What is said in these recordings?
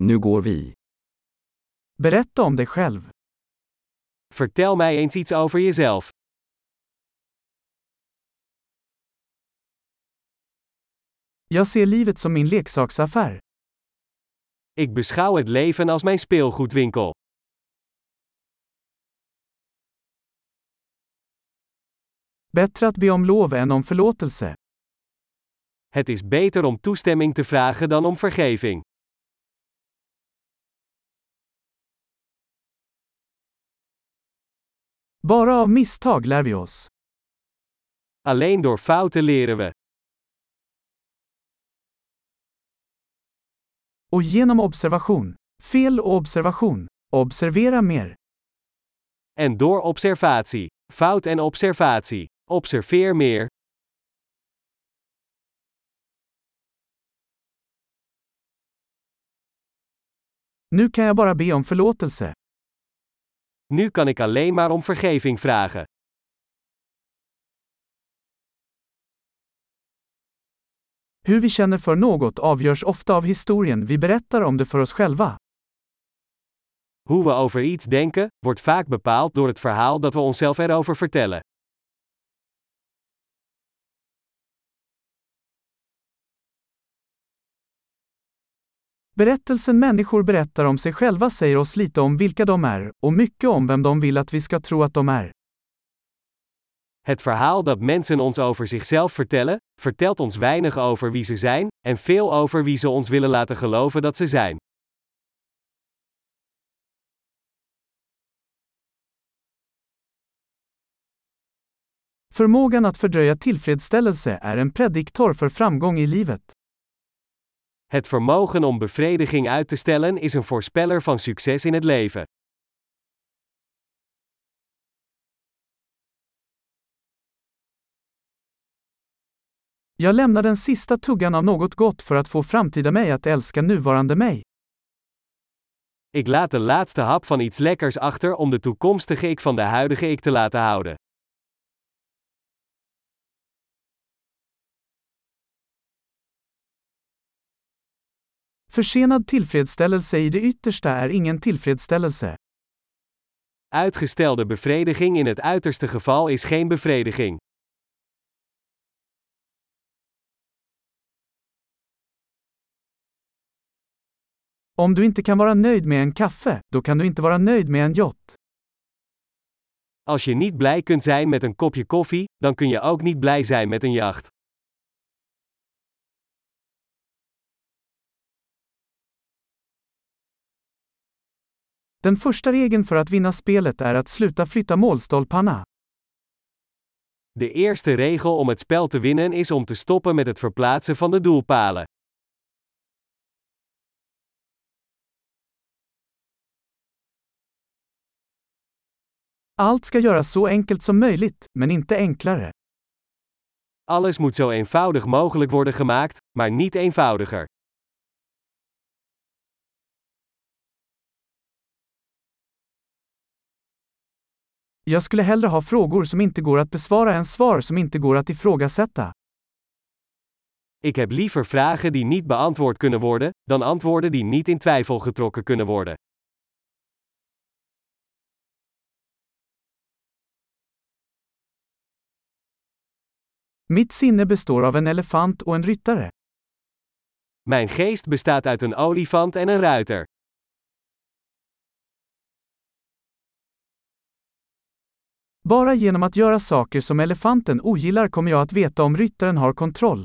Nu går vi. Berätta om dig själv. Vertel mij eens iets over jezelf. Jag ser livet som min leksaksaffär. Ik beschouw het leven als mijn speelgoedwinkel. Bättre att be om lov än om förlåtelse. Het is beter om toestemming te vragen dan om vergeving. Bara av misstag lär vi oss. Alleen door fouten leren we. Och genom observation. Fel och observation. Observera mer. En door observatie. Fout en observatie. Observeer meer. Nu kan jag bara be om förlåtelse. Nu kan ik alleen maar om vergeving vragen. Hur vi känner för något avgörs ofta av historien vi berättar om det för oss själva. Hoe we over iets denken, wordt vaak bepaald door het verhaal dat we onszelf erover vertellen. Berättelsen människor berättar om sig själva säger oss lite om vilka de är, och mycket om vem de vill att vi ska tro att de är. Het verhaal dat mensen ons over zichzelf vertellen, vertelt ons weinig over wie ze zijn, en veel over wie ze ons willen laten geloven dat ze zijn. Förmågan att fördröja tillfredsställelse är en prediktor för framgång i livet. Het vermogen om bevrediging uit te stellen is een voorspeller van succes in het leven. Jag lämnar den sista tuggan av något gott för att få framtida mig att älska nuvarande mig. Ik laat de laatste hap van iets lekkers achter om de toekomstige ik van de huidige ik te laten houden. Försenad tillfredsställelse i det yttersta är ingen tillfredsställelse. Uitgestelde bevrediging in het uiterste geval is geen bevrediging. Om du inte kan vara nöjd med en kaffe, då kan du inte vara nöjd med en yacht. Als je niet blij kunt zijn met een kopje koffie, dan kun je ook niet blij zijn met een jacht. Den första regeln för att vinna spelet är att sluta flytta målstolparna. De eerste regel om het spel te winnen is om te stoppen met het verplaatsen van de doelpalen. Allt ska göras så enkelt som möjligt, men inte enklare. Alles moet zo eenvoudig mogelijk worden gemaakt, maar niet eenvoudiger. Jag skulle hellre ha frågor som inte går att besvara än svar som inte går att ifrågasätta. Ik heb liever vragen die niet beantwoord kunnen worden, dan antwoorden die niet in twijfel getrokken kunnen worden. Mitt sinne består av en elefant och en ryttare. Mijn geest bestaat uit een olifant en een ruiter. Bara genom att göra saker som elefanten ogillar kommer jag att veta om ryttaren har kontroll.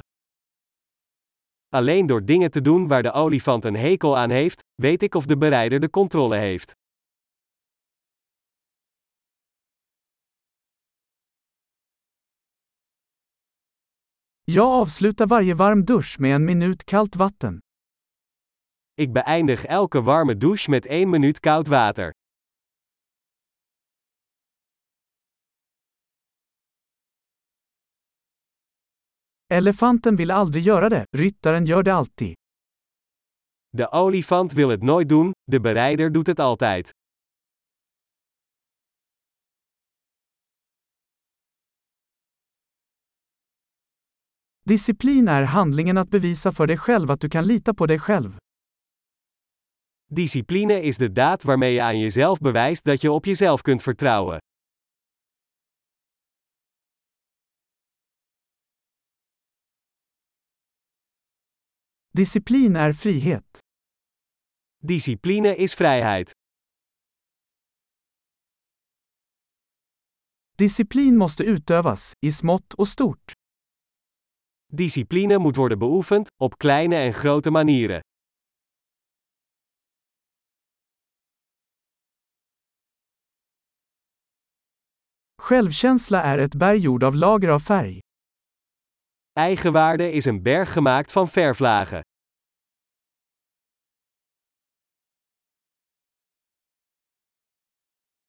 Alleen door dingen te doen waar de olifant een hekel aan heeft, weet ik of de berijder de controle heeft. Jag avslutar varje varm dusch med en minut kallt vatten. Ik beëindig elke warme douche met 1 minuut koud water. Elefanten vill aldrig göra det, ryttaren gör det alltid. De olifant wil het nooit doen, de berijder doet het altijd. Disciplin är handlingen att bevisa för dig själv att du kan lita på dig själv. Discipline is de daad waarmee je aan jezelf bewijst dat je op jezelf kunt vertrouwen. Disciplin är frihet. Discipline is vrijheid. Disciplin måste utövas, i smått och stort. Discipline moet worden beoefend, op kleine en grote manieren. Självkänsla är ett berg gjord av lager av färg. Eigenwaarde is een berg gemaakt van verflagen.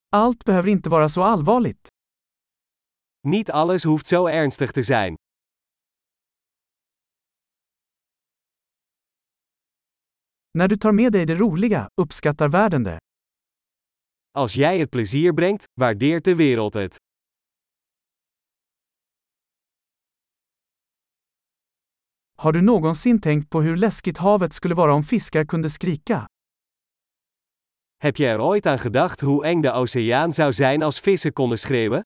Allt behöver inte vara så allvarligt. Niet alles hoeft zo ernstig te zijn. När du tar med dig det roliga, uppskattar världen det. Als jij het plezier brengt, waardeert de wereld het. Har du någonsin tänkt på hur läskigt havet skulle vara om fiskar kunde skrika? Heb je er ooit aan gedacht hoe eng de oceaan zou zijn als vissen konden schreeuwen?